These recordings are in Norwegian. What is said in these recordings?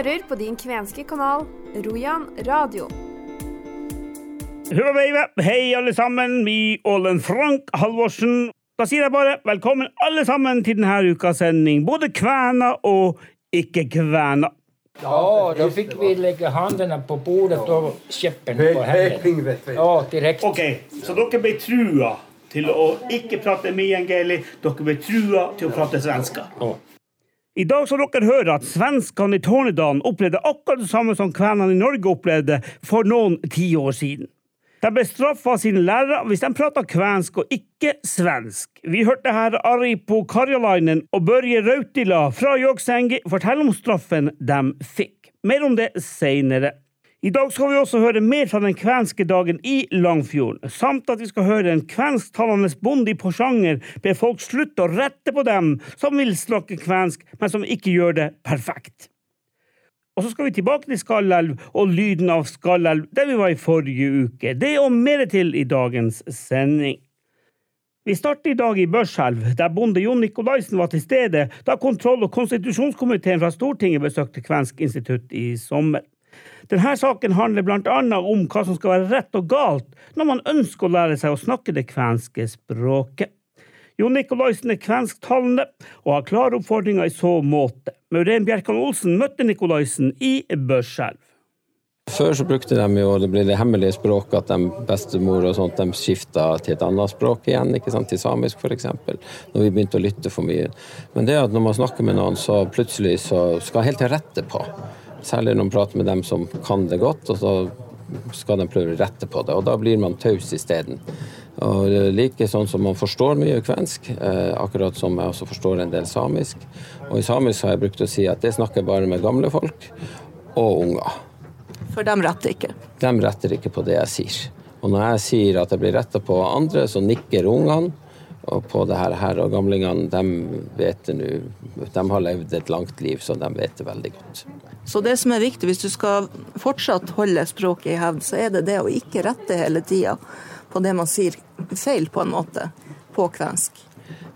hører på din kvenske kanal Rojan radio. Hei, alle sammen. Vi Ålen Frank Halvorsen. Da sier jeg bare velkommen alle sammen til denne ukas sending. Både kvener og ikke-kvener. Ja, då fick vi lägga händerna på bordet och käppen på händerna. Ja, direkt. Ok, så dere ble trua til å ikke prate meänkieli. Dere ble trua til å prate svenska. Ja. I dag skal dere høre at svenskene i Tornedalen opplevde akkurat det samme som kvenene i Norge opplevde for noen tiår siden. De ble straffa av sine lærere hvis de prata kvensk og ikke svensk. Vi hørte her Aripo Karjalainen og Børje Rautila fra Joksengi fortelle om straffen de fikk. Mer om det seinere. I dag skal vi også høre mer fra den kvenske dagen i Langfjorden, samt at vi skal høre en kvensktalende bonde i Porsanger be folk slutte å rette på dem som vil snakke kvensk, men som ikke gjør det perfekt. Og så skal vi tilbake til Skallelv og lyden av Skallelv, der vi var i forrige uke. Det og mer til i dagens sending. Vi starter i dag i Børselv, der bonde Jon Nikolaisen var til stede da kontroll- og konstitusjonskomiteen fra Stortinget besøkte Kvensk institutt i sommer. Denne saken handler annet om hva som skal være rett og galt når man ønsker å lære seg å snakke det kvenske språket. Jon Nikolaisen er kvensktalende og har klare oppfordringer i så måte. Maureen Bjerkan Olsen møtte Nikolaisen i Børselv. Før så brukte de jo det ble det hemmelige språket, at de bestemor og sånt, de skifta til et annet språk igjen, ikke sant, til samisk f.eks., når vi begynte å lytte for mye. Men det at når man snakker med noen, så plutselig så skal helt til rette på. Særlig når man prater med dem som kan det godt, og så skal de prøve å rette på det. Og da blir man taus isteden. Og like sånn som man forstår mye kvensk, eh, akkurat som jeg også forstår en del samisk. Og i samisk har jeg brukt å si at det snakker bare med gamle folk og unger. For de retter ikke. De retter ikke på det jeg sier. Og når jeg sier at jeg blir retta på andre, så nikker ungene. Og på det her, og gamlingene, de vet det nå. De har levd et langt liv, så de vet det veldig godt. Så det som er viktig hvis du skal fortsatt holde språket i hevd, så er det det å ikke rette hele tida på det man sier feil, på en måte, på kvensk.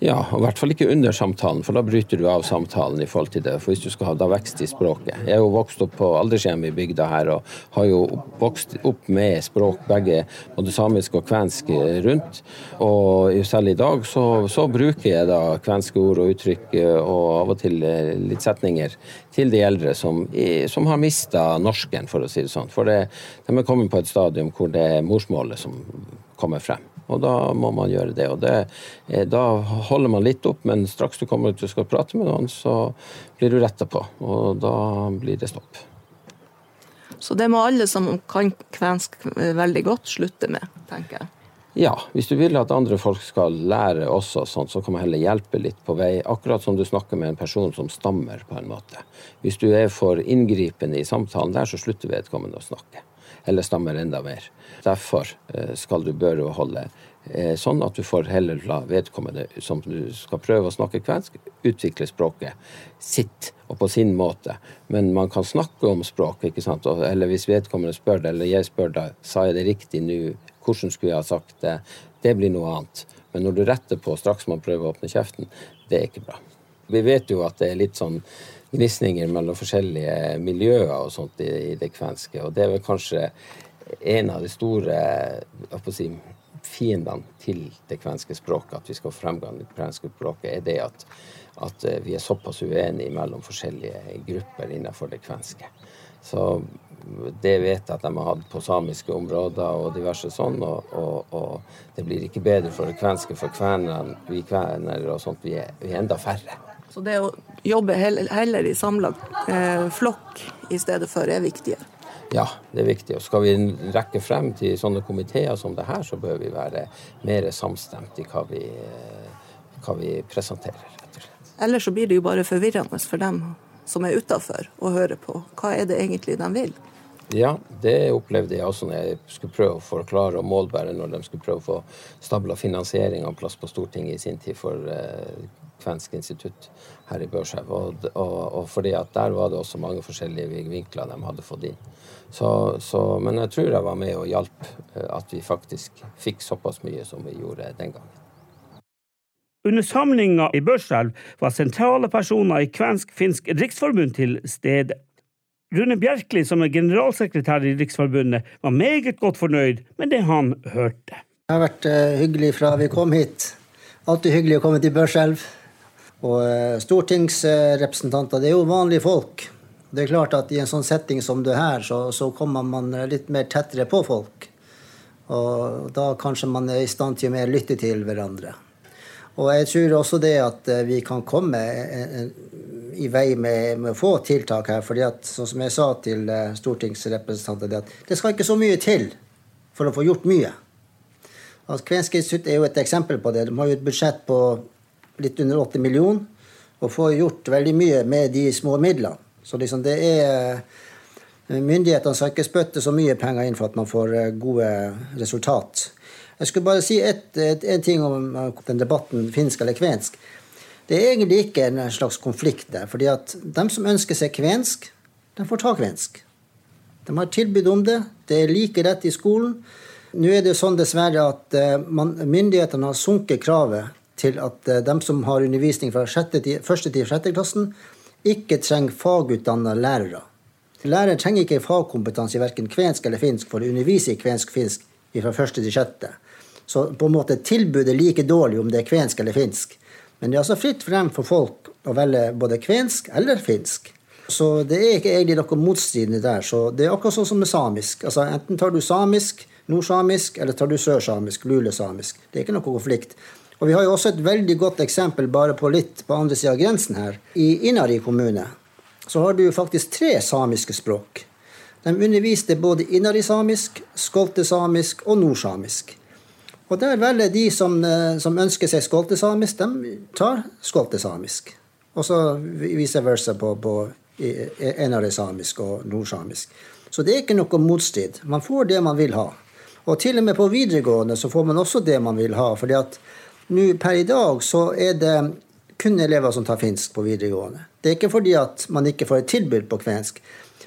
Ja, og i hvert fall ikke under samtalen, for da bryter du av samtalen i forhold til det. For hvis du skal ha da vekst i språket. Jeg er jo vokst opp på aldershjem i bygda her, og har jo vokst opp med språk, begge, både samisk og kvensk rundt. Og selv i dag så, så bruker jeg da kvenske ord og uttrykk, og av og til litt setninger, til de eldre som, som har mista norsken, for å si det sånn. For det, de er kommet på et stadium hvor det er morsmålet som kommer frem. Og da må man gjøre det. Og det, da holder man litt opp, men straks du kommer ut og skal prate med noen, så blir du retta på. Og da blir det stopp. Så det må alle som kan kvensk veldig godt, slutte med, tenker jeg. Ja, hvis du vil at andre folk skal lære også sånn, så kan man heller hjelpe litt på vei. Akkurat som du snakker med en person som stammer, på en måte. Hvis du er for inngripende i samtalen der, så slutter vedkommende å snakke. Eller stammer enda mer. Derfor skal du bør holde sånn at du får heller la vedkommende som du skal prøve å snakke kvensk, utvikle språket sitt og på sin måte. Men man kan snakke om språk, ikke sant? eller hvis vedkommende spør det, eller jeg spør deg, sa jeg det riktig nå, hvordan skulle jeg ha sagt det? Det blir noe annet. Men når du retter på straks man prøver å åpne kjeften, det er ikke bra. Vi vet jo at det er litt sånn gnisninger mellom forskjellige miljøer og sånt i, i det kvenske, og det er vel kanskje en av de store si, fiendene til det kvenske språket, at vi skal ha fremgang i det kvenske språket, er det at, at vi er såpass uenige mellom forskjellige grupper innenfor det kvenske. Så det vet jeg at de har hatt på samiske områder og diverse sånn, og, og, og det blir ikke bedre for det kvenske for kvenene, vi kvener og sånt, vi er, vi er enda færre. Så det å jobbe heller i samla eh, flokk i stedet for er viktigere? Ja, det er viktig. Og skal vi rekke frem til sånne komiteer som det her, så bør vi være mer samstemt i hva vi, hva vi presenterer, rett og slett. Ellers så blir det jo bare forvirrende for dem som er utafor, å høre på. Hva er det egentlig de vil? Ja, det opplevde jeg også når jeg skulle prøve å forklare og målbære når de skulle prøve å få stabla finansiering av plass på Stortinget i sin tid for eh, Kvensk institutt her i Børselv. Og, og, og, fordi at der var det også mange forskjellige vinkler de hadde fått inn. Så, så, men jeg tror jeg var med og hjalp at vi faktisk fikk såpass mye som vi gjorde den gangen. Under samlinga i Børselv var sentrale personer i Kvensk-finsk riksforbund til stede. Rune Bjerkeli, som er generalsekretær i Riksforbundet, var meget godt fornøyd med det han hørte. Det har vært uh, hyggelig fra vi kom hit. Alltid hyggelig å komme til Børselv. Og uh, stortingsrepresentanter, det er jo vanlige folk. Det er klart at i en sånn setting som det her, så, så kommer man litt mer tettere på folk. Og da kanskje man er i stand til å mer lytte til hverandre. Og jeg tror også det at eh, vi kan komme i vei med, med få tiltak her. fordi at, sånn som jeg sa til eh, stortingsrepresentanter, det at det skal ikke så mye til for å få gjort mye. Altså, Kvensk institutt er jo et eksempel på det. De har jo et budsjett på litt under 80 millioner og får gjort veldig mye med de små midlene. Så liksom det er Myndighetene skal ikke spytte så mye penger inn for at man får eh, gode resultat. Jeg skulle bare si et, en ting om den debatten finsk eller kvensk. Det er egentlig ikke en slags konflikt der. fordi at de som ønsker seg kvensk, de får ta kvensk. De har tilbud om det. Det er like rett i skolen. Nå er det sånn dessverre at eh, man, myndighetene har sunket kravet til at eh, de som har undervisning fra 1. til 6. klassen, ikke trenger fagutdanna lærere. Læreren trenger ikke fagkompetanse i verken kvensk eller finsk for å undervise i kvensk-finsk fra 1. til 6. Så på en måte tilbudet er like dårlig om det er kvensk eller finsk. Men det er altså fritt frem for folk å velge både kvensk eller finsk. Så det er ikke egentlig noe motstridende der. Så det er akkurat sånn som med samisk. Altså Enten tar du samisk, nordsamisk, eller tar du sørsamisk, lulesamisk. Det er ikke noe konflikt. Og Vi har jo også et veldig godt eksempel bare på litt på andre sida av grensen her, i Inari kommune så har du faktisk tre samiske språk. De underviste både inarisamisk, skoltesamisk og nordsamisk. Og der velger de som, eh, som ønsker seg skoltesamisk, de tar skoltesamisk. Og så vice versa på, på enarisamisk og nordsamisk. Så det er ikke noe motstrid. Man får det man vil ha. Og til og med på videregående så får man også det man vil ha. fordi at nå per i dag så er det kun elever som tar finsk på videregående. Det er ikke fordi at man ikke får et tilbud på kvensk,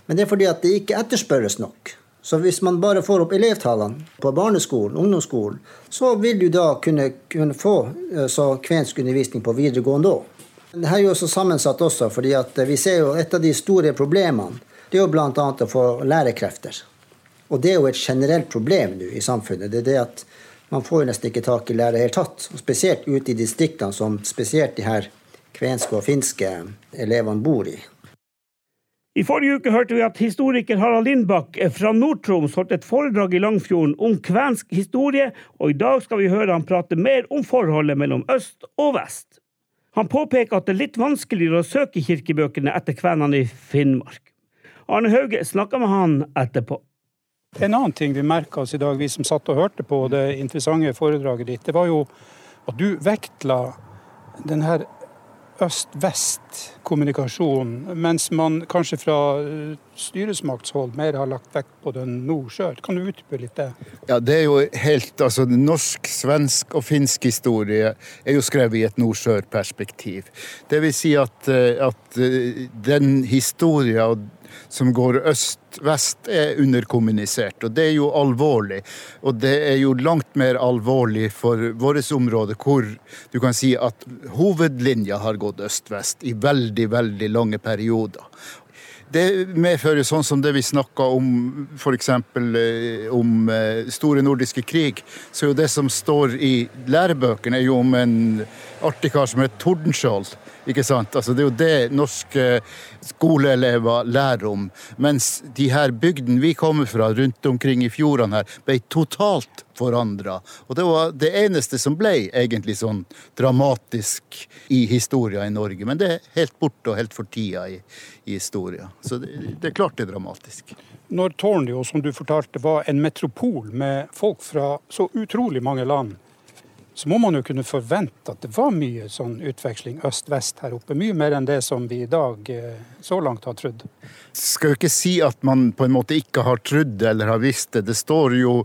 men det er fordi at det ikke etterspørres nok. Så hvis man bare får opp elevtallene på barneskolen, ungdomsskolen, så vil du da kunne, kunne få eh, så kvensk undervisning på videregående òg. Dette er jo også sammensatt også, fordi vi ser jo et av de store problemene det er jo bl.a. å få lærekrefter. Og det er jo et generelt problem nå i samfunnet. det er det at man får jo nesten ikke tak i lærere i det hele tatt. Og spesielt ute i distriktene, som spesielt de her kvenske og finske elevene bor i. I forrige uke hørte vi at historiker Harald Lindbakk fra Nord-Troms holdt et foredrag i Langfjorden om kvensk historie, og i dag skal vi høre han prate mer om forholdet mellom øst og vest. Han påpeker at det er litt vanskeligere å søke kirkebøkene etter kvenene i Finnmark. Arne Hauge snakka med han etterpå. En annen ting vi merka oss i dag, vi som satt og hørte på det interessante foredraget ditt, det var jo at du vektla den her øst-vest-kommunikasjonen, mens man kanskje fra eh, styresmaktshold mer har lagt vekt på den nord-sør. Kan du utdype litt det? Ja, det er jo helt, altså Norsk, svensk og finsk historie er jo skrevet i et nord-sør-perspektiv. Det vil si at, eh, at den den historien som går øst-vest, er underkommunisert. Og det er jo alvorlig. Og det er jo langt mer alvorlig for vårt område, hvor du kan si at hovedlinja har gått øst-vest i veldig, veldig lange perioder. Det medfører sånn som det vi snakka om f.eks. Eh, om eh, store nordiske krig, så jo det som står i lærebøkene, er jo om en artig kar som het Tordenskjold. Ikke sant? Altså, det er jo det norske skoleelever lærer om. Mens de her bygdene vi kommer fra rundt omkring i fjordene her, ble totalt forandra. Og det var det eneste som ble egentlig sånn dramatisk i historia i Norge. Men det er helt borte og helt for tida i, i historia. Så det, det, er klart det er dramatisk. Når Tornio, som du fortalte, var en metropol med folk fra så utrolig mange land, så må man jo kunne forvente at det var mye sånn utveksling øst-vest her oppe. Mye mer enn det som vi i dag eh, så langt har trodd. Skal jo ikke si at man på en måte ikke har trodd eller har visst det. Det står jo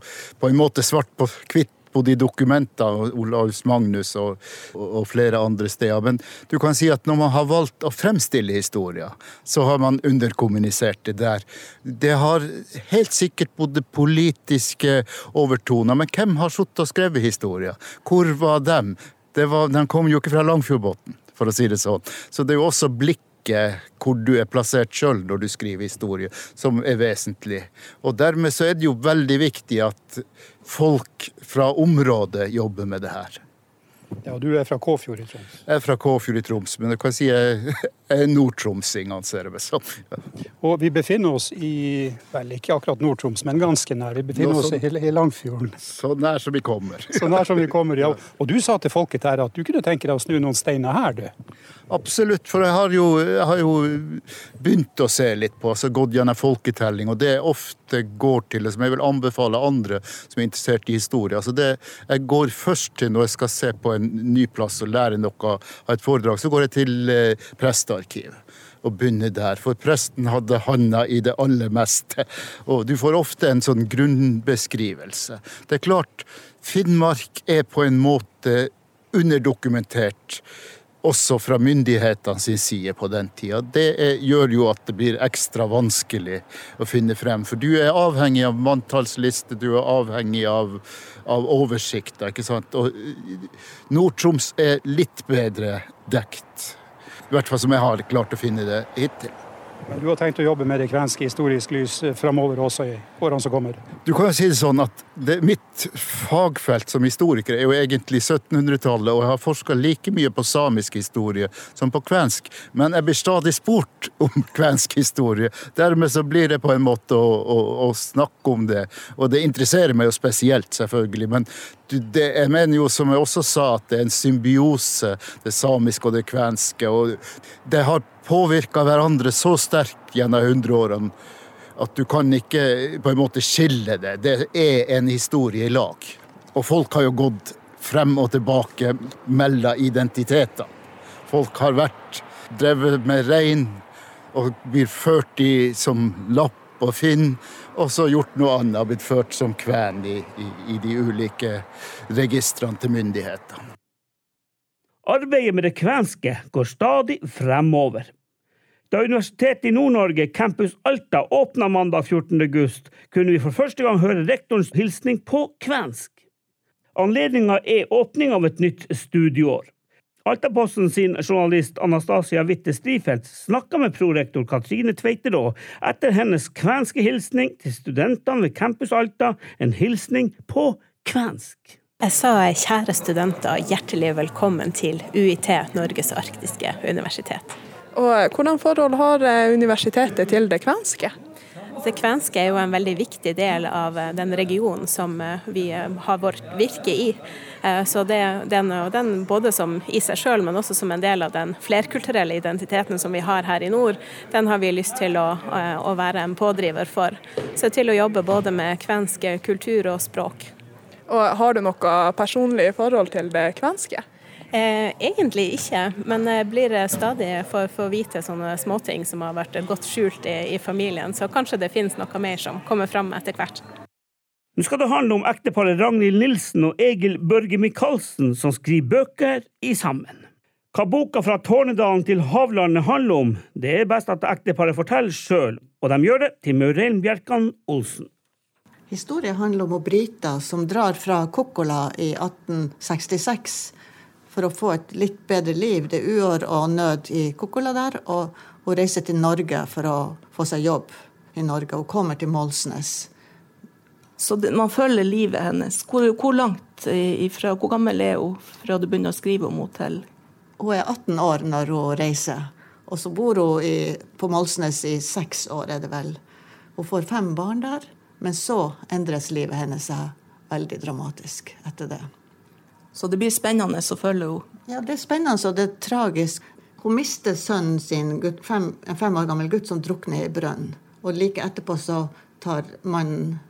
på en måte svart på hvitt både i dokumenter, Olaus Magnus og, og, flere andre steder. Men du kan si at når man har valgt å fremstille historier, så har man underkommunisert det der. Det har helt sikkert både politiske overtoner, men hvem har sittet og skrevet historier? Hvor var dem? Var, de kom jo ikke fra Langfjordbotn, for å si det sånn. Så det er jo også blikk ikke hvor du er plassert sjøl når du skriver historie, som er vesentlig. Og dermed så er det jo veldig viktig at folk fra området jobber med det her. Ja, Du er fra Kåfjord i Troms? Jeg er fra Kåfjord i Troms, men jeg kan si jeg er nordtromsing, anser jeg meg som. Og vi befinner oss i, vel ikke akkurat Nord-Troms, men ganske nær. Vi befinner oss i, i Langfjorden. Så nær som vi kommer. Så nær som vi kommer, ja. Og du sa til folket her at du kunne tenke deg å snu noen steiner her, du? Absolutt, for jeg har, jo, jeg har jo begynt å se litt på, altså gått gjennom folketelling, og det jeg ofte går til, som jeg vil anbefale andre som er interessert i historie. altså det Jeg går først til når jeg skal se på en ny plass og lære noe av et foredrag, så går jeg til eh, prestearkivet og begynner der. For presten hadde handa i det aller meste. Og du får ofte en sånn grunnbeskrivelse. Det er klart, Finnmark er på en måte underdokumentert også fra myndighetene sin side på den tida. Det er, gjør jo at det blir ekstra vanskelig å finne frem. For du er avhengig av manntallsliste, du er avhengig av, av oversikter. ikke sant? Og Nord-Troms er litt bedre dekt. I hvert fall som jeg har klart å finne det hittil. Men du har tenkt å jobbe med det kvenske historisk lys eh, framover også i årene som kommer? Du kan jo si det sånn at det, mitt fagfelt som historiker er jo egentlig 1700-tallet, og jeg har forska like mye på samisk historie som på kvensk. Men jeg blir stadig spurt om kvensk historie. Dermed så blir det på en måte å, å, å snakke om det. Og det interesserer meg jo spesielt, selvfølgelig. Men det, jeg mener jo, som jeg også sa, at det er en symbiose, det samiske og det kvenske. og Det har påvirka hverandre så sterkt gjennom hundreårene at du kan ikke på en måte skille det. Det er en historie i lag. Og folk har jo gått frem og tilbake mellom identiteter. Folk har vært drevet med rein og blir ført i som lapp og finn, og så gjort noe annet, blitt ført som kven i, i, i de ulike registrene til myndighetene. Arbeidet med det kvenske går stadig fremover. Da Universitetet i Nord-Norge, Campus Alta, åpna mandag 14. august, kunne vi for første gang høre rektorens hilsning på kvensk. Anledninga er åpning av et nytt studieår. Altaposten sin journalist Anastasia Witte Strifeldt snakka med prorektor Katrine Tveiterå etter hennes kvenske hilsning til studentene ved Campus Alta, en hilsning på kvensk. Jeg sa kjære studenter, hjertelig velkommen til UiT, Norges arktiske universitet. Og Hvordan forhold har eh, universitetet til det kvenske? Det kvenske er jo en veldig viktig del av eh, den regionen som eh, vi har vårt virke i. Så det, den, den, både som i seg sjøl, men også som en del av den flerkulturelle identiteten som vi har her i nord, den har vi lyst til å, å være en pådriver for. Så til å jobbe både med kvensk kultur og språk. Og Har du noe personlig forhold til det kvenske? Eh, egentlig ikke, men jeg blir stadig for, for vite sånne småting som har vært godt skjult i, i, familien, så kanskje det finnes noe mer som kommer fram etter hvert. Nå skal det handle om ekteparet Ragnhild Nilsen og Egil Børge Michaelsen, som skriver bøker i sammen. Hva boka fra Tårnedalen til Havlandet handler om, det er best at ekteparet forteller sjøl, og de gjør det til Maureen Bjerkan Olsen. Historien handler om briter som drar fra Kokkola i 1866 for å få et litt bedre liv. Det er uår og nød i Kokkola der. Og hun reiser til Norge for å få seg jobb i Norge. Hun kommer til Målsnes. Så det, man følger livet hennes. Hvor, hvor, langt ifra, hvor gammel er hun fra du begynner å skrive om henne til Hun er 18 år når hun reiser. Og så bor hun i, på Målsnes i seks år, er det vel. Hun får fem barn der. Men så endres livet hennes veldig dramatisk etter det. Så det blir spennende å følge henne. Ja, det er spennende og det er tragisk. Hun mister sønnen sin, fem, en fem år gammel gutt som drukner i brønn. Og like etterpå så tar mannen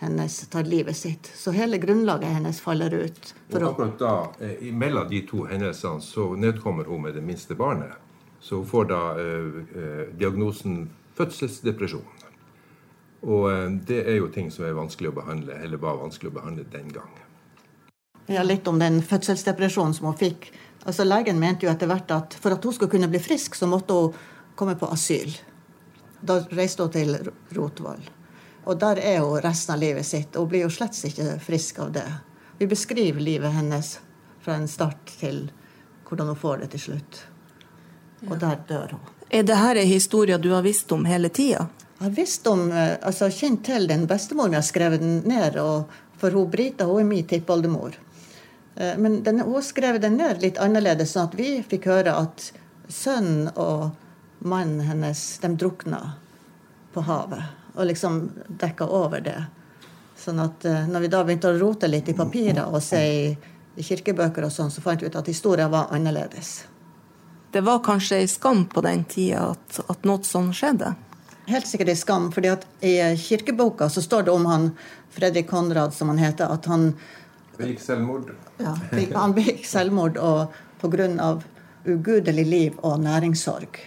hennes tar livet sitt. Så hele grunnlaget hennes faller ut. og akkurat da, eh, mellom de to hendelsene, så nedkommer hun med det minste barnet. Så hun får da eh, eh diagnosen fødselsdepresjon. Og eh, det er jo ting som er vanskelig å behandle, eller var vanskelig å behandle den gang. Ja, litt om den fødselsdepresjonen som hun fikk. Altså Legen mente jo etter hvert at for at hun skulle kunne bli frisk, så måtte hun komme på asyl. Da reiste hun til Rotvoll. Og der er hun resten av livet sitt. Hun blir jo slett ikke frisk av det. Vi beskriver livet hennes fra en start til hvordan hun får det til slutt. Og der dør hun. Er det her en historie du har visst om hele tida? Har visst om, eh, altså kjent til den bestemoren jeg har skrevet den ned. For hun Brita hun er min tippoldemor. Eh, men den, hun skrev den ned litt annerledes, sånn at vi fikk høre at sønnen og mannen hennes de drukna på havet. Og liksom dekka over det. Sånn at eh, når vi da begynte å rote litt i papirer og se i kirkebøker og sånn, så fant vi ut at historien var annerledes. Det var kanskje ei skam på den tida at, at noe sånt skjedde? Helt sikkert ei skam, fordi at i kirkeboka så står det om han Fredrik Konrad, som han heter, at han Begikk selvmord. Ja, han begikk selvmord og pga. ugudelig liv og næringssorg.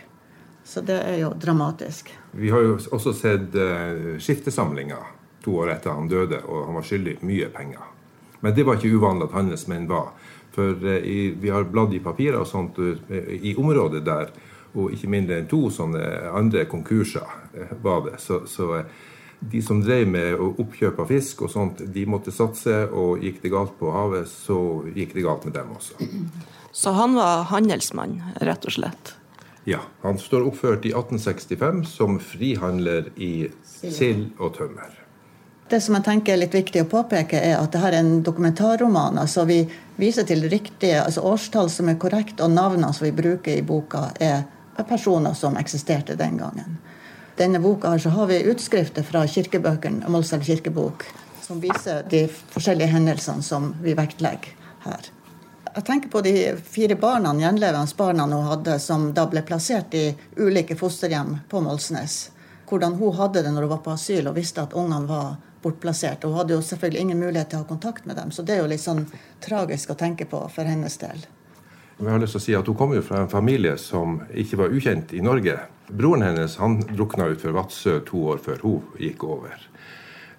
Så det er jo dramatisk. Vi har jo også sett uh, skiftesamlinger to år etter han døde, og han var skyldig mye penger. Men det var ikke uvanlig at handelsmenn var. For uh, i, vi har bladd i papirer og sånt uh, i området der, og ikke mindre enn to sånne andre konkurser var det. Så, så de som drev med oppkjøp av fisk og sånt, de måtte satse, og gikk det galt på havet, så gikk det galt med dem også. Så han var handelsmann, rett og slett? Ja. Han står oppført i 1865 som frihandler i sild og tømmer. Det som jeg tenker er litt viktig å påpeke, er at dette er en dokumentarroman. altså Vi viser til riktige altså årstall som er korrekt, og navnene som vi bruker i boka, er personer som eksisterte den gangen denne boka her, så har vi utskrifter fra kirkebøkene, Målselv kirkebok, som viser de forskjellige hendelsene som vi vektlegger her. Jeg tenker på de fire barna, gjenlevende barna hun hadde, som da ble plassert i ulike fosterhjem på Målsnes. Hvordan hun hadde det når hun var på asyl og visste at ungene var bortplassert. Hun hadde jo selvfølgelig ingen mulighet til å ha kontakt med dem, så det er jo litt sånn tragisk å tenke på for hennes del. Jeg har lyst til å si at Hun kommer fra en familie som ikke var ukjent i Norge. Broren hennes han drukna utfor Vadsø to år før hun gikk over.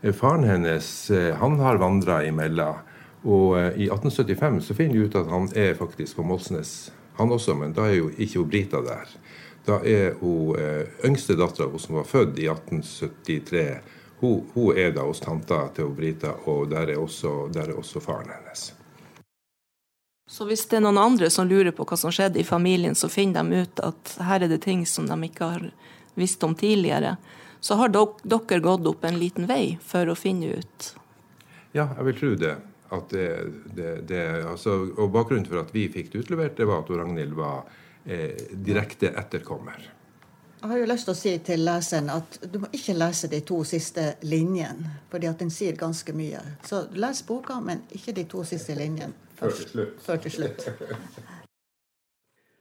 Eh, faren hennes eh, han har vandra imellom. Og eh, i 1875 så finner vi ut at han er faktisk på Målsnes, han også, men da er jo ikke hun Brita der. Da er hun yngste dattera som var født i 1873. Hun, hun er da hos tanta til Brita, og der er, også, der er også faren hennes. Så hvis det er noen andre som lurer på hva som skjedde i familien, så finner de ut at her er det ting som de ikke har visst om tidligere. Så har dere gått opp en liten vei for å finne ut. Ja, jeg vil tro det. det, det, det altså, og Bakgrunnen for at vi fikk det utlevert, det var at Ragnhild var eh, direkte etterkommer. Jeg har jo lyst til å si til leseren at du må ikke lese de to siste linjene, fordi at den sier ganske mye. Så les boka, men ikke de to siste linjene. Før til slutt. Før til slutt.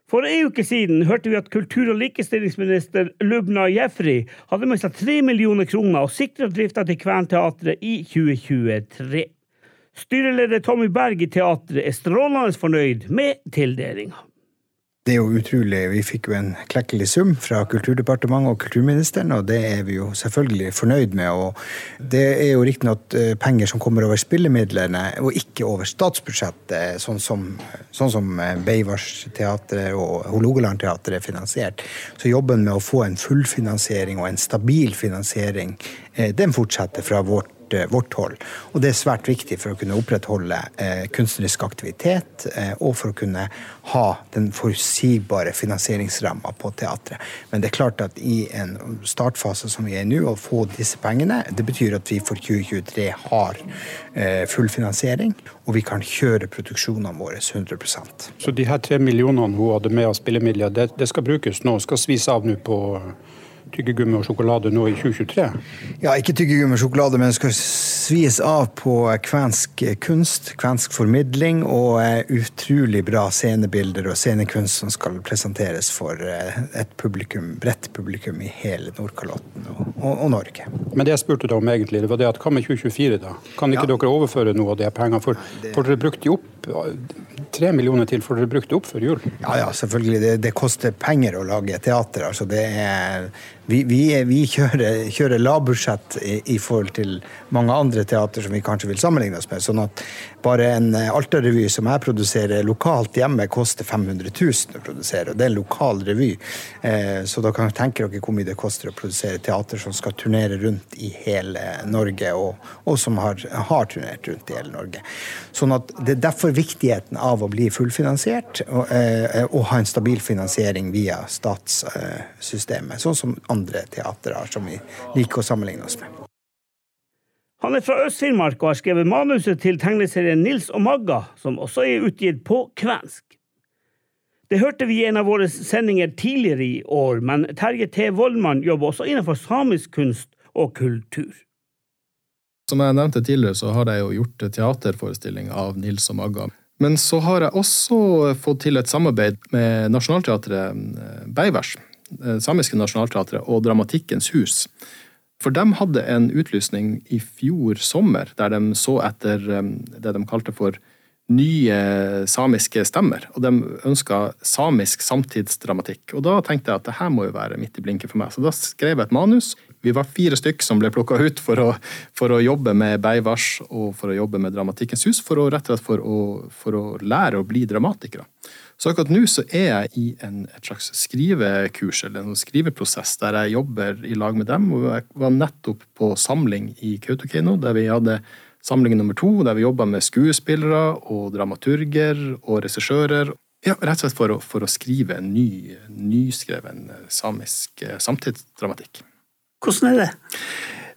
For en uke siden hørte vi at kultur- og likestillingsminister Lubna Jefri hadde mista tre millioner kroner og sikra drifta til Kventeatret i 2023. Styreleder Tommy Berg i teatret er strålende fornøyd med tildelinga. Det er jo utrolig. Vi fikk jo en klekkelig sum fra Kulturdepartementet og kulturministeren, og det er vi jo selvfølgelig fornøyd med. Og det er jo riktignok eh, penger som kommer over spillemidlene, og ikke over statsbudsjettet, sånn som, sånn som eh, Beivars-teatret og Hålogaland-teatret er finansiert. Så jobben med å få en fullfinansiering og en stabil finansiering, eh, den fortsetter fra vårt Eh, vårt, hold. Og det er svært viktig for å kunne opprettholde eh, kunstnerisk aktivitet, eh, og for å kunne ha den forutsigbare finansieringsramma på teatret. Men det er klart at i en startfase som vi er i nå, å få disse pengene, det betyr at vi for 2023 har eh, full finansiering, og vi kan kjøre produksjonene våre 100% Så de her tre millionene hun hadde med av spillemidler, det, det skal brukes nå, skal svis av nå på tyggegummi og sjokolade nå i 2023? Ja, ikke tyggegummi og sjokolade, men det skal svis av på kvensk kunst, kvensk formidling og eh, utrolig bra scenebilder og scenekunst som skal presenteres for eh, et publikum, bredt publikum i hele Nordkalotten og, og, og, Norge. Men det jeg spurte deg om egentlig, det var det at hva med 2024, da? Kan ikke ja. dere overføre noe av de pengene? For, det... for dere brukte de opp tre millioner til, får dere brukt det opp før jul? Ja, ja, selvfølgelig. Det, det koster penger å lage teater. altså det er vi, vi, vi kjører, kjører lavbudsjett i, i, forhold til mange andre teater som vi kanskje vil sammenligne oss med. Sånn at bare en Alta-revy som jeg produserer lokalt hjemme, koster 500 000 å produsere. Og det er en lokal revy. Så da kan dere tenke dere hvor mye det koster å produsere teater som skal turnere rundt i hele Norge, og, og som har, har, turnert rundt i hele Norge. Sånn at Det er derfor viktigheten av å bli fullfinansiert og, og ha en stabil finansiering via statssystemet, sånn som andre teatre har, som vi liker å sammenligne oss med. Han er fra Øst-Finnmark og har skrevet manuset til tegneserien Nils og Magga, som også er utgitt på kvensk. Det hørte vi i en av våre sendinger tidligere i år, men Terje T. Vollmann jobber også innenfor samisk kunst og kultur. Som jeg nevnte tidligere, så har jeg jo gjort teaterforestilling av Nils og Magga. Men så har jeg også fått til et samarbeid med Nationaltheatret eh, Beivers, eh, samiske Nationaltheatret, og Dramatikkens hus. For de hadde en utlysning i fjor sommer der de så etter eh, det de kalte for nye samiske stemmer, og de ønska samisk samtidsdramatikk. Og da tenkte jeg at det her må jo være midt i blinken for meg, så da skrev jeg et manus. Vi var fire stykk som ble plukka ut for å, for å, jobbe med Beivars og for å jobbe med Dramatikkens hus, for å, rett og slett for å, for å lære å bli dramatikere. Så akkurat nå så er jeg i en, et slags skrivekurs, eller en skriveprosess, der jeg jobber i lag med dem. og Jeg var nettopp på samling i Kautokeino, der vi hadde samling nummer to, der vi jobba med skuespillere og dramaturger og regissører. Ja, rett og slett for å, for å skrive en ny, nyskreven samisk eh, samtidsdramatikk. Hvordan er det?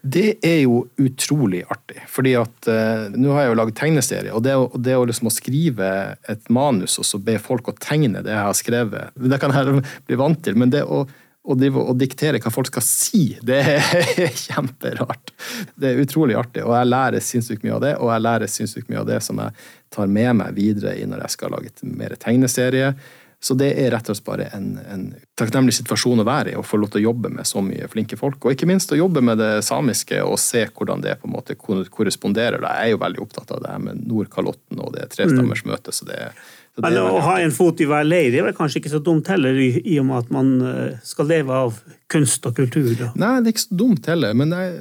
Det er jo utrolig artig. fordi at uh, Nå har jeg jo laget tegneserie, og det, det å liksom å skrive et manus og så be folk å tegne det jeg har skrevet, det kan jeg bli vant til. Men det å å diktere hva folk skal si, det er kjemperart. Det er utrolig artig, og jeg lærer sinnssykt mye av det. Og jeg lærer sinnssykt mye av det som jeg tar med meg videre i når jeg skal lage mer tegneserie. Så det er rett og slett bare en, en takknemlig situasjon å være i, å få lov til å jobbe med så mye flinke folk. Og ikke minst å jobbe med det samiske og se hvordan det på en måte korresponderer. Jeg er jo veldig opptatt av det her med Nordkalotten og det trestammers mm. møte, så det er men å ha en fot i hver leir er vel kanskje ikke så dumt heller, i, i og med at man eh, skal leve av kunst og kultur? Da. Nei, det er ikke så dumt heller, men, jeg,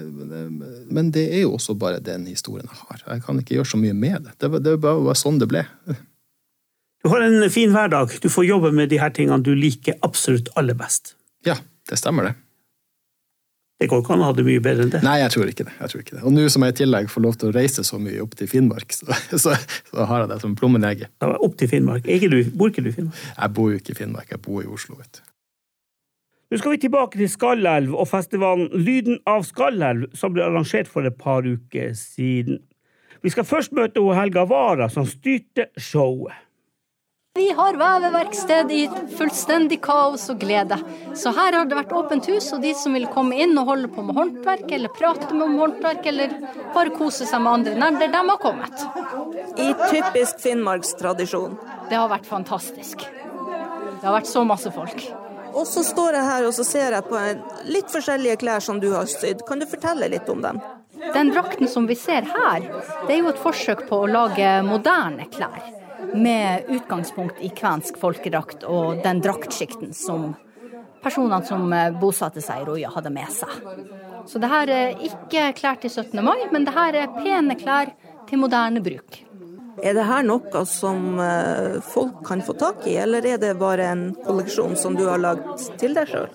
men, det er jo også bare den historien jeg har. Jeg kan ikke gjøre så mye med det. Det, det var bare sånn det ble. Du har en fin hverdag. Du får jobbe med de her tingene du liker absolutt aller best. Ja, det stemmer det. Det går ikke an å ha det mye bedre enn det. Nei, jeg tror ikke det. Jeg tror ikke det. Og nå som jeg i tillegg får lov til å reise så mye opp til Finnmark, så, så, så har jeg det som plommen i egget. Opp til Finnmark. Du, bor ikke du i Finnmark? Jeg bor jo ikke i Finnmark, jeg bor i Oslo, vet du. Nå skal vi tilbake til Skallelv og festivalen Lyden av Skallelv, som ble arrangert for et par uker siden. Vi skal først møte Helga Wara, som styrte showet. Vi har veveverksted i fullstendig kaos og glede. Så her har det vært åpent hus, og de som vil komme inn og holde på med håndverk, eller prate med om håndverk, eller bare kose seg med andre nerder, de har kommet. I typisk finnmarkstradisjon. Det har vært fantastisk. Det har vært så masse folk. Og så står jeg her og så ser jeg på litt forskjellige klær som du har sydd. Kan du fortelle litt om dem? Den drakten som vi ser her, det er jo et forsøk på å lage moderne klær med utgangspunkt i kvensk folkedrakt og den draktsjikten som personene som eh, bosatte seg i Roja, hadde med seg. Så det her er ikke klær til 17. mai, men det her er pene klær til moderne bruk. Er det her noe som eh, folk kan få tak i, eller er det bare en kolleksjon som du har lagd til deg sjøl?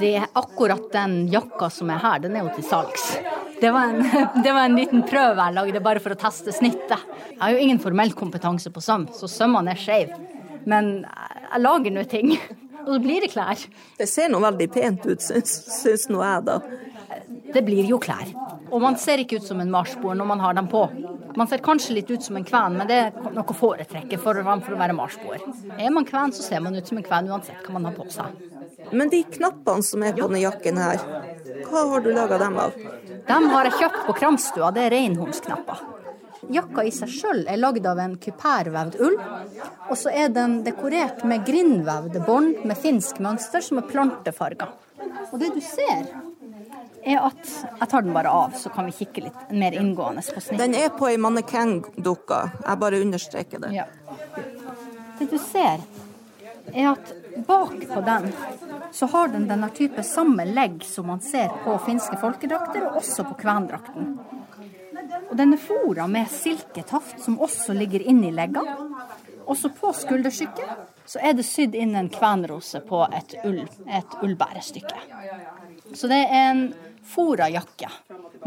Det er akkurat den jakka som er her, den er jo til salgs. Det var, en, det var, en, liten prøve jeg lagde bare for å teste snittet. Jeg har jo ingen formell kompetanse på søm, så sømmene er skeive. Men jeg lager nå ting. Og så blir det klær. Det ser nå veldig pent ut, syns, nå jeg, da. Det blir jo klær. Og man ser ikke ut som en marsboer når man har dem på. Man ser kanskje litt ut som en kven, men det er noe å foretrekke for, for å være marsboer. Er man kven, så ser man ut som en kven uansett hva man har på seg. Men de knappene som er på denne jakken her, hva har du laga dem av? De har jeg kjøpt på Kramstua, det er reinhornsknapper. Jakka i seg sjøl er lagd av en kupærvevd ull, og så er den dekorert med grindvevde bånd med finsk mønster som er plantefarga. Og det du ser, er at Jeg tar den bare av, så kan vi kikke litt mer inngående på snittet. Den er på ei mannekengdukke, jeg bare understreker det. Ja. Det du ser, er at bak på den så har den denne type samme legg som man ser på finske folkedrakter, og også på kvendrakten. Og den er fora med silketaft, som også ligger inni leggene. Også på skulderstykket så er det sydd inn en kvenrose på et, ull, et ullbærestykke. Så det er en fora jakke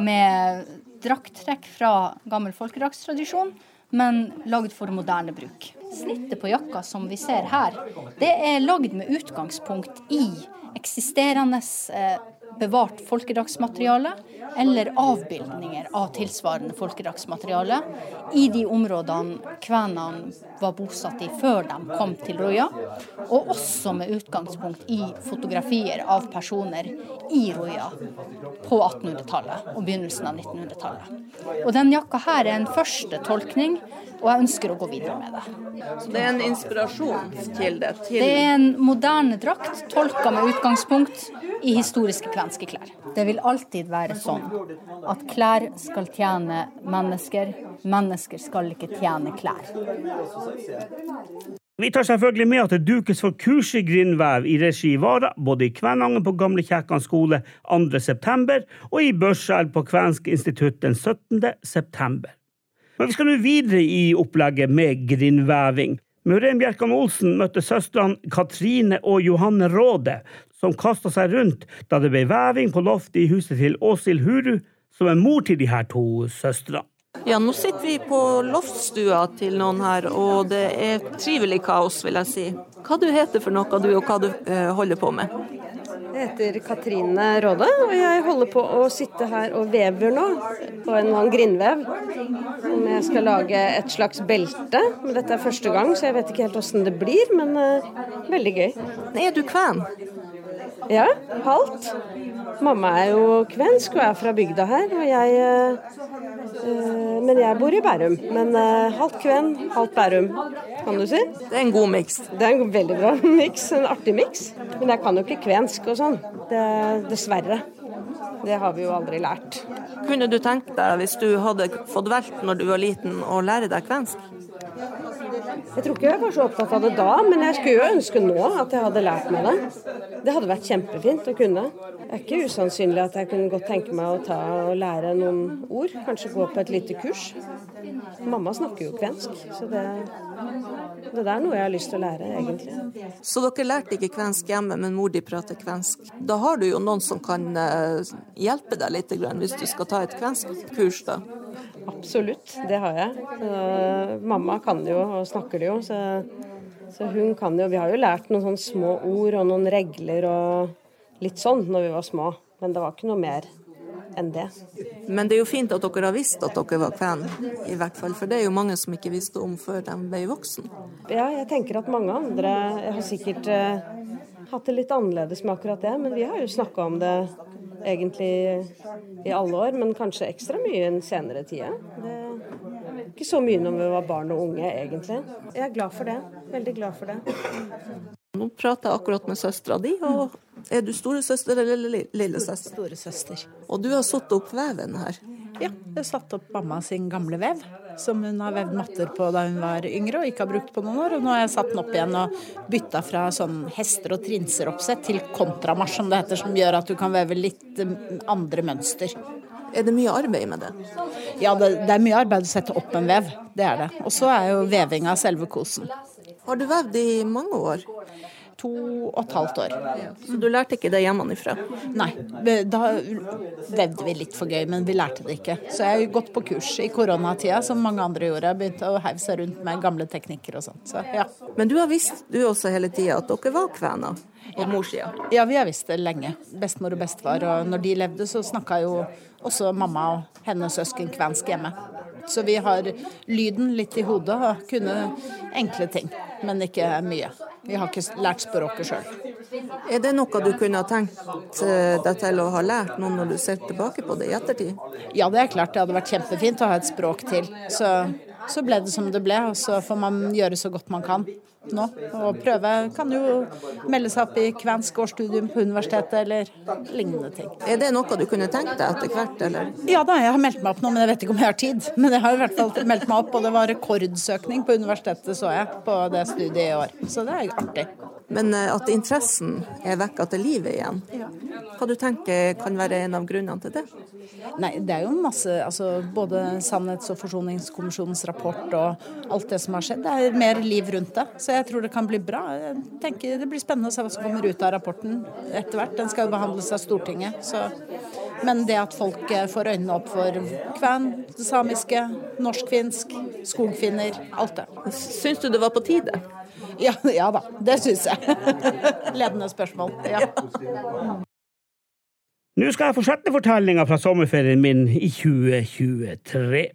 med drakttrekk fra gammel folkedraktstradisjon, men lagd for moderne bruk. Snittet på jakka som vi ser her, det er lagd med utgangspunkt i eksisterende eh, bevart folkedragsmateriale eller avbildninger av tilsvarende folkedragsmateriale i de områdene kvenene var bosatt i før de kom til Roya, og også med utgangspunkt i fotografier av personer i Roya på 1800-tallet og begynnelsen av 1900-tallet. Og den jakka her er en første tolkning og jeg ønsker å gå videre med det. Så det er en inspirasjonskilde til Det er en moderne drakt tolka med utgangspunkt i historiske kvenske klær. Det vil alltid være sånn at klær skal tjene mennesker, mennesker skal ikke tjene klær. Vi tar selvfølgelig med at det dukes for kurs i grindvev i regi Vara, både i Kvænangen på Gamle Kjækan skole 2.9. og i Børselv på Kvensk institutt den 17. september. Men vi skal nå videre i opplegget med grindveving. Muren Bjerkan Olsen møtte søstrene Katrine og Johanne Råde, som kasta seg rundt da det ble veving på loftet i huset til Åshild Huru, som er mor til de her to søstrene. Ja, nå sitter vi på loftstua til noen her, og det er trivelig kaos, vil jeg si. Hva du heter for noe, du, og hva du uh, holder på med? Jeg heter Katrine Råde, og jeg holder på å sitte her og vever nå på en sånn grindvev. Om jeg skal lage et slags belte. Men dette er første gang, så jeg vet ikke helt åssen det blir, men uh, veldig gøy. Er du kven? Ja, halvt. Mamma er jo kvensk og er fra bygda her, og jeg uh, Men jeg bor i Bærum. Men uh, halvt kven, halvt Bærum, kan du si. Det er en god miks. Det er en veldig bra miks. En artig miks. Men jeg kan jo ikke kvensk og sånn. Dessverre. Det har vi jo aldri lært. Kunne du tenkt deg, hvis du hadde fått valgt når du var liten, å lære deg kvensk? Jeg tror ikke jeg var så opptatt av det da, men jeg skulle jo ønske nå at jeg hadde lært meg det. Det hadde vært kjempefint å kunne. Det er ikke usannsynlig at jeg kunne godt tenke meg å ta og lære noen ord. Kanskje gå på et lite kurs. Mamma snakker jo kvensk, så det, det er noe jeg har lyst til å lære, egentlig. Så dere lærte ikke kvensk hjemme, men mor di prater kvensk. Da har du jo noen som kan eh, hjelpe deg litt hvis du skal ta et kvensk kurs, da? Absolutt, det har jeg. Så, mamma kan det jo og snakker det jo, så, så, hun kan det jo. Vi har jo lært noen sånne små ord og noen regler og litt sånn når vi var små, men det var ikke noe mer enn det. Men det er jo fint at dere har visst at dere var kven, i hvert fall. For det er jo mange som ikke visste om før de ble voksen. Ja, jeg tenker at mange andre har sikkert eh, hatt det litt annerledes med akkurat det, men vi har jo snakka om det egentlig i alle år, men kanskje ekstra mye i en senere tid. Det er ikke så mye når vi var barn og unge, egentlig. Jeg er glad for det. Veldig glad for det. Nå prater jeg akkurat med søstera di, og er du storesøster eller lillesøster? Storesøster. Og du har satt opp veven her? Ja, jeg satte satt opp mamma sin gamle vev, som hun har vevd matter på da hun var yngre og ikke har brukt på noen år. Og nå har jeg satt den opp igjen og bytta fra sånn hester- og trinser-oppsett til kontramarsj, som det heter, som gjør at du kan veve litt um, andre mønster. Er det mye arbeid med det? Ja, det, det er mye arbeid å sette opp en vev. Det er det. Og så er jo vevinga selve kosen. Har du vevd i mange år? To og et halvt år. Så du lærte ikke det hjemmefra? Nei, da vevde vi litt for gøy, men vi lærte det ikke. Så jeg har gått på kurs i koronatida, som mange andre gjorde. Jeg begynte å heive seg rundt med gamle teknikker og sånn. Så, ja. Men du har visst du også hele tida at dere var kvener? På morssida? Ja, vi har visst det lenge. Bestemor og bestefar. Og når de levde, så snakka jo også mamma og hennes søsken kvensk hjemme. Så vi har lyden litt i hodet og kunne enkle ting, men ikke mye. Vi har ikke lært språket sjøl. Er det noe du kunne ha tenkt deg til å ha lært nå når du ser tilbake på det i ettertid? Ja, det er klart det hadde vært kjempefint å ha et språk til. Så, så ble det som det ble, og så får man gjøre så godt man kan nå. Og prøve kan jo melde seg opp i kvensk årsstudium på universitetet eller lignende ting. Er det noe du kunne tenkt deg etter hvert, eller? Ja da, jeg har meldt meg opp nå, men jeg vet ikke om jeg har tid. Men jeg har i hvert fall meldt meg opp, og det var rekordsøkning på universitetet, så jeg, på det studiet i år. Så det er artig. Men eh, at interessen er vekka til livet igjen, hva du tenker kan være en av grunnene til det? Nei, det er jo masse altså Både Sannhets- og forsoningskommisjonens rapport og alt det som har skjedd. Det er mer liv rundt det. Så jeg tror det kan bli bra. Jeg tenker Det blir spennende å se hva som kommer ut av rapporten etter hvert. Den skal jo behandles av Stortinget. Så. Men det at folk eh, får øynene opp for kven, det samiske, norsk-finsk, skogfinner, alt det. Syns du det var på tide? Ja, ja da, det syns jeg. Ledende spørsmål. Ja. Nå skal jeg fortsette fortellinga fra sommerferien min i 2023.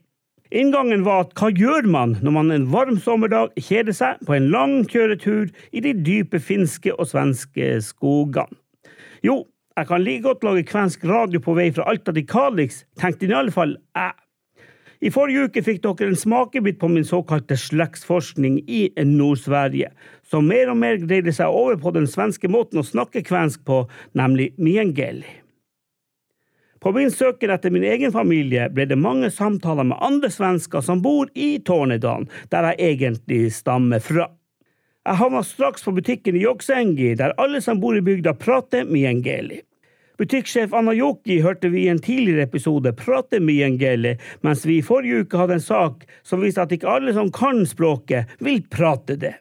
Inngangen var at hva gjør man når man en varm sommerdag kjeder seg på en lang kjøretur i de dype finske og svenske skogene? Jo, jeg kan like godt lage kvensk radio på vei fra Alta til Kalix, tenkte i alle fall jeg. I forrige uke fikk dere en smakebit på min såkalte slektsforskning i Nord-Sverige, som mer og mer greide seg over på den svenske måten å snakke kvensk på, nemlig miengeli. På min søken etter min egen familie ble det mange samtaler med andre svensker som bor i Tornedalen, der jeg egentlig stammer fra. Jeg havna straks på butikken i Joksengi, der alle som bor i bygda, prater miengeli. Butikksjef Anna Joki hørte vi i en tidligere episode prate mye engele, mens vi i forrige uke hadde en sak som viste at ikke alle som kan språket, vil prate det.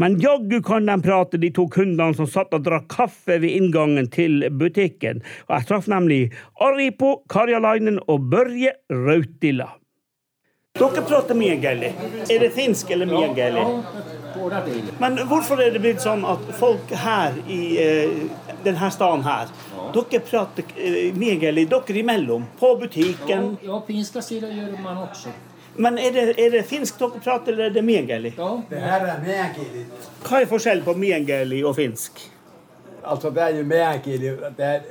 Men jaggu kan de prate, de to kundene som satt og drakk kaffe ved inngangen til butikken, og jeg traff nemlig Aripo Karjalainen og Børje Rautila. Dere prater mye engele. Er det finsk eller mye miengeli? Men hvorfor er det blitt sånn at folk her i eh, denne staden her dere prater eh, megelig dere imellom? På butikken? Ja, finska sida gjør man også. Men er det, er det finsk dere prater, eller er det miengeli? Ja. Det här är meänkieli. Hva er forskjellen på miengeli og finsk? Altså, det er jo meänkieli. Det er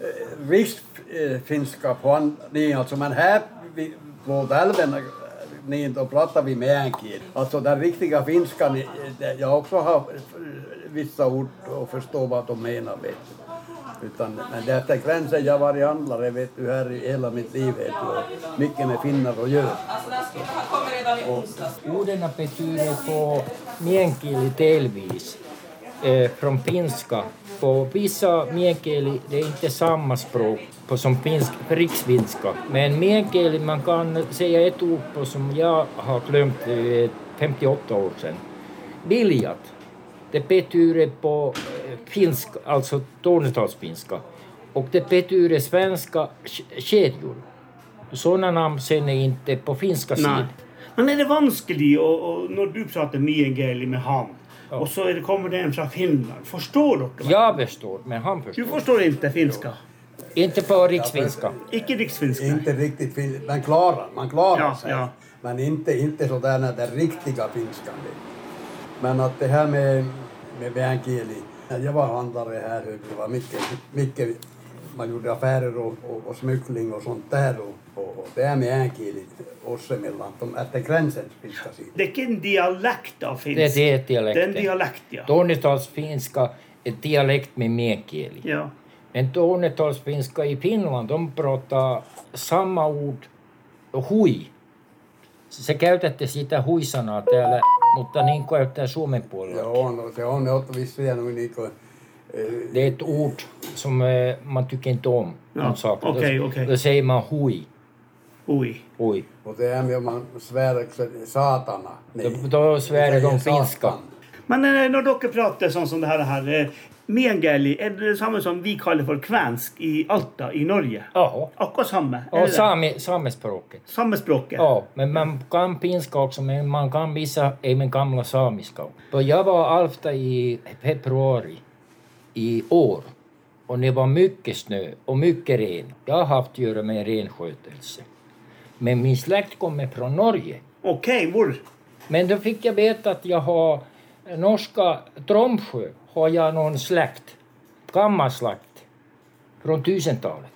eh, riksfinska på den, altså, men her på älven niin, då pratar vi meänkieli. Alltså den riktiga finskan, jag också har vissa ord och förstår vad de menar. Vet du. Utan, men det är gränsen, jag har varit handlare vet du, här i hela mitt liv. Vet du, och mycket med finnar att göra. Orden betyder på meänkieli delvis eh, från finska. På vissa meänkieli det är inte samma språk på som finsk, riksfinska. Men meänkieli man kan säga ett ord på som jag har glömt eh, 58 år sedan. Biljat. Det betyder på eh, finsk, alltså tornedalsfinska. Och det betyder svenska kedjor. Sådana namn sen är inte på finska sidan. Men er det vanskelig å, å, når du prater meänkieli med han, og så er det, kommer det en fra Finland? Forstår dere? Jag förstår, men han förstår. Du forstår inte finska? Inte på riksfinska. Ikke riksfinska? Inte riktigt finska. men klarar, man klarar Ja, sig. ja. Men inte, inte sådär när det är riktiga finskan. Men att det här med, med meänkieli. Jag var handlare här, det var mycket, mycket man gjorde affärer och, och, och smuggling och sånt där. Och, och, och det är meänkieli oss emellan, de efter gränsen finska sidan. Det er en dialekt av finska. Det är det dialekten. Det är en dialekt, ja. Tornedalsfinska är dialekt med meänkieli. Ja. Men tornetalsfinska i Finland, de pratar samma ord, hui. Se käytätte sitä hui-sanaa täällä, mutta niin käyttää suomen puolella. Joo, no se on är nog niin kuin, eh, Det är ett ord som eh, man tycker inte om. Ja, någon Okay, okej, då, okej. då säger man hui. Hui. hui. Och det är om man svär satana. Då, då svär de finska. Men eh, når dere prater sånn som det her, her miengeli, er det samme som vi kaller for kvensk i Alta i Norge? Ja. Akkurat samme? Ja, det? samespråket. Samme språket? Ja, men man kan finska också, men man kan vissa även gamla samiska. Jag var i Alfta i februari i år och det var mycket snö och mycket ren. Jag har haft att göra med renskötelse. Men min släkt kommer från Norge. Okej, var? Men då fick jag veta att jag har norska Tromsjö har jag någon släkt, gammal släkt, från 1000-talet.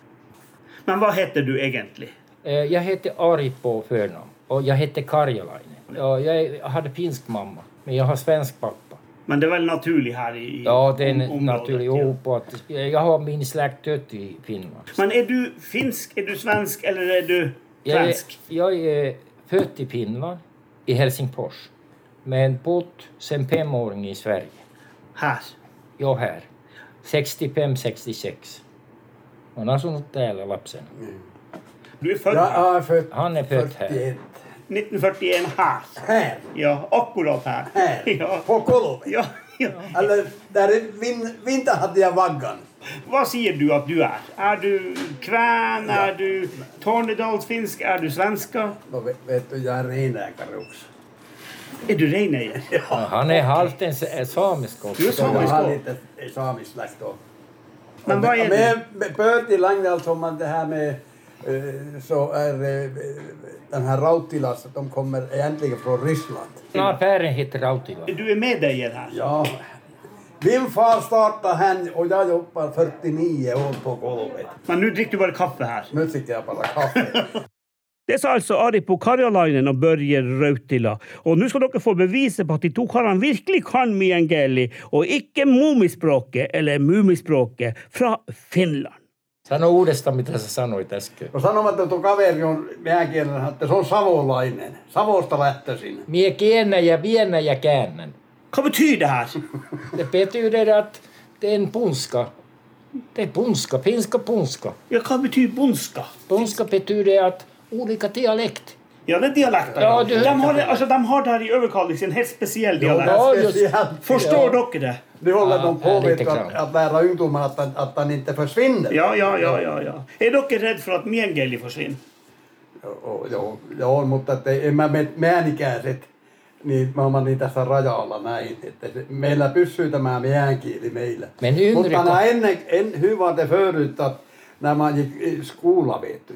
Men hva heter du egentlig? Jeg Jag heter Ari på förnamn och jag heter Karjalainen. Ja, jag hade finsk mamma, men jag har svensk pappa. Men det er vel naturlig her i, området? Ja, det är om- en området, naturlig ja. på att jag har min släkt dött i Finland. Men er du finsk, er du svensk, eller er du Jag är, svensk? jag är född i Finland, i Helsingfors, men bott sedan fem år i Sverige. Her? Ja, her. 65-66. On asunut lapsen. Mm. Du er født Ja, jeg er født. Han är född här. 41. 1941 her? Här? Ja, akkurat her. Här? Ja. På Kolovi? Ja, ja. Eller där vin, vinter hade jag vaggan. Hva sier du at du er? Er du kven? Er du tornedalsfinsk? Er du svenska? Då vet, du, jeg er renägare också. Er du reineier? Ja, han er halvt en samisk også. Du er samisk lite samisk slekt òg. Men hva er det? Med, med Langdal som det her med eh, så är eh, den her Rautilas, de kommer egentlig fra Ryssland. Affären heter Rautila. Du er medeier her? Ja. Min far starta her, og jeg jobber 49 år på golvet. Men nå drikker du bare kaffe her? Nu dricker jeg bare kaffe. Det sa altså Aripo Karjalainen og Børje Rautila. Og nå skal dere få beviset på at de to karene virkelig kan Miengeli, og ikke mumispråket, eller mumispråket, fra Finland. Sano uudestaan, mitä sä sanoit äsken. No sanomatta, että tuo kaveri on meänkielinen, että se on savolainen. Savosta lähtöisin. Mie kiennä ja viennä ja käännän. Hva betyr det her? Det betyder att det är en punska. Det är punska, finska punska. Ja, hva betyr bondska? Punska betyder att olika dialekt. Ja, det er dialekter. Ja, du- de, har, altså, de har der i Øverkalix en helt spesiell dialekt. Ja, just- Forstår Ja. dere det? Nu håller de på att, att lära ungdomar att, den- att den inte försvinner. Ja, ja, ja. ja, ja. Er dere redd for at Miengeli forsvinner? Joo, joo, mutta että en mä meidän ikäiset, niin mä olemme niin tässä rajalla näin, että se, meillä pysyy tämä meidän kieli meillä. Men Mutta nämä ennen, en, hyvä te det förut att när man gick i skola vet du,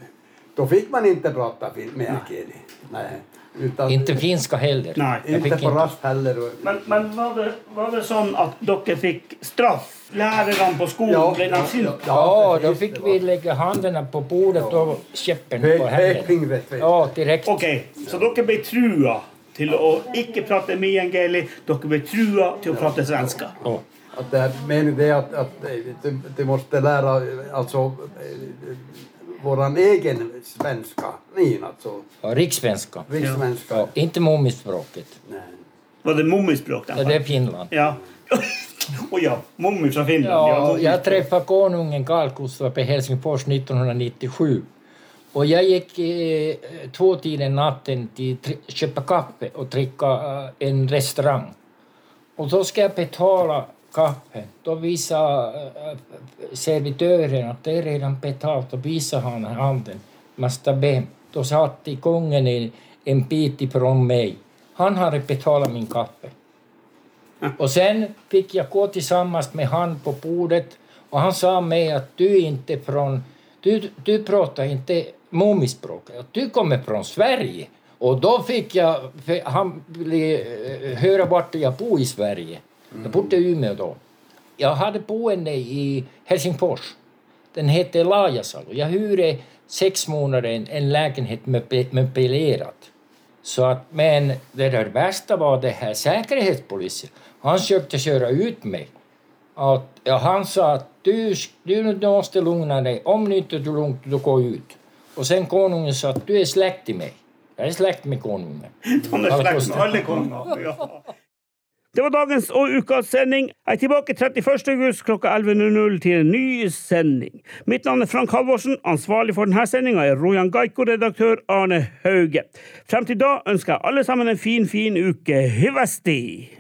då fick man inte prata fin- meidän kieli. Nej. Utan, Inte finska heller. Nei. Jag inte fick på inte. rast heller. Men, men var, det, var det sånn at dere fikk straff? Lærerne på skolen Ja, ble ja, ja, Ja, då fick vi lägga händerna på bordet och käppen på händerna. Ja, direkt. Ok, så dere ble trua til å ikke prate Miengeli, dere ble trua til å prate svenska. Ja. Att det är meningen det är att, att eh, du, du måste lära alltså våran egen svenska. Niin alltså. Ja, rikssvenska. Rikssvenska. Ja, inte mummispråket. Nej. Var det mummispråk? Ja, det är Finland. Ja. Och ja, mummi fra Finland. Ja, jag träffade konungen Karl Gustav i Helsingfors 1997. Och jag gick eh, två tiden natten till köpa kaffe och dricka eh, en restaurang. Och då ska jag betala kaffe. Då viser servitøren servitören att det är redan betalt och viser han handen. Måste be. Då satt i kungen en, en bit ifrån mig. Han hade betalat min kaffe. Och sen fick jag gå tillsammans med han på bordet och han sa mig att du inte från, du, du pratar inte mumispråk, du kommer från Sverige. Och då fick jag, han ville høre höra vart jag bor i Sverige. Jag bodde i Umeå då. Jag hade boende i Helsingfors. Den hette Lajasal. Jag hyrde sex månader en, en lägenhet Så att, men det där värsta var det här säkerhetspolisen. Han försökte köra ut mig. Att, ja, han sa att du, du måste lugna dig. Om du inte är lugnt, då går ut. Och sen konungen sa att du är släkt till mig. Jag är släkt med konungen. Han er slekt med alle konger. Ja. Det var dagens og ukas sending. Jeg er tilbake 31. august klokka 11.00 til en ny sending. Mitt navn er Frank Halvorsen. Ansvarlig for denne sendinga er Rojan Gaiko, redaktør Arne Hauge. Frem til da ønsker jeg alle sammen en fin, fin uke. Hyvesti!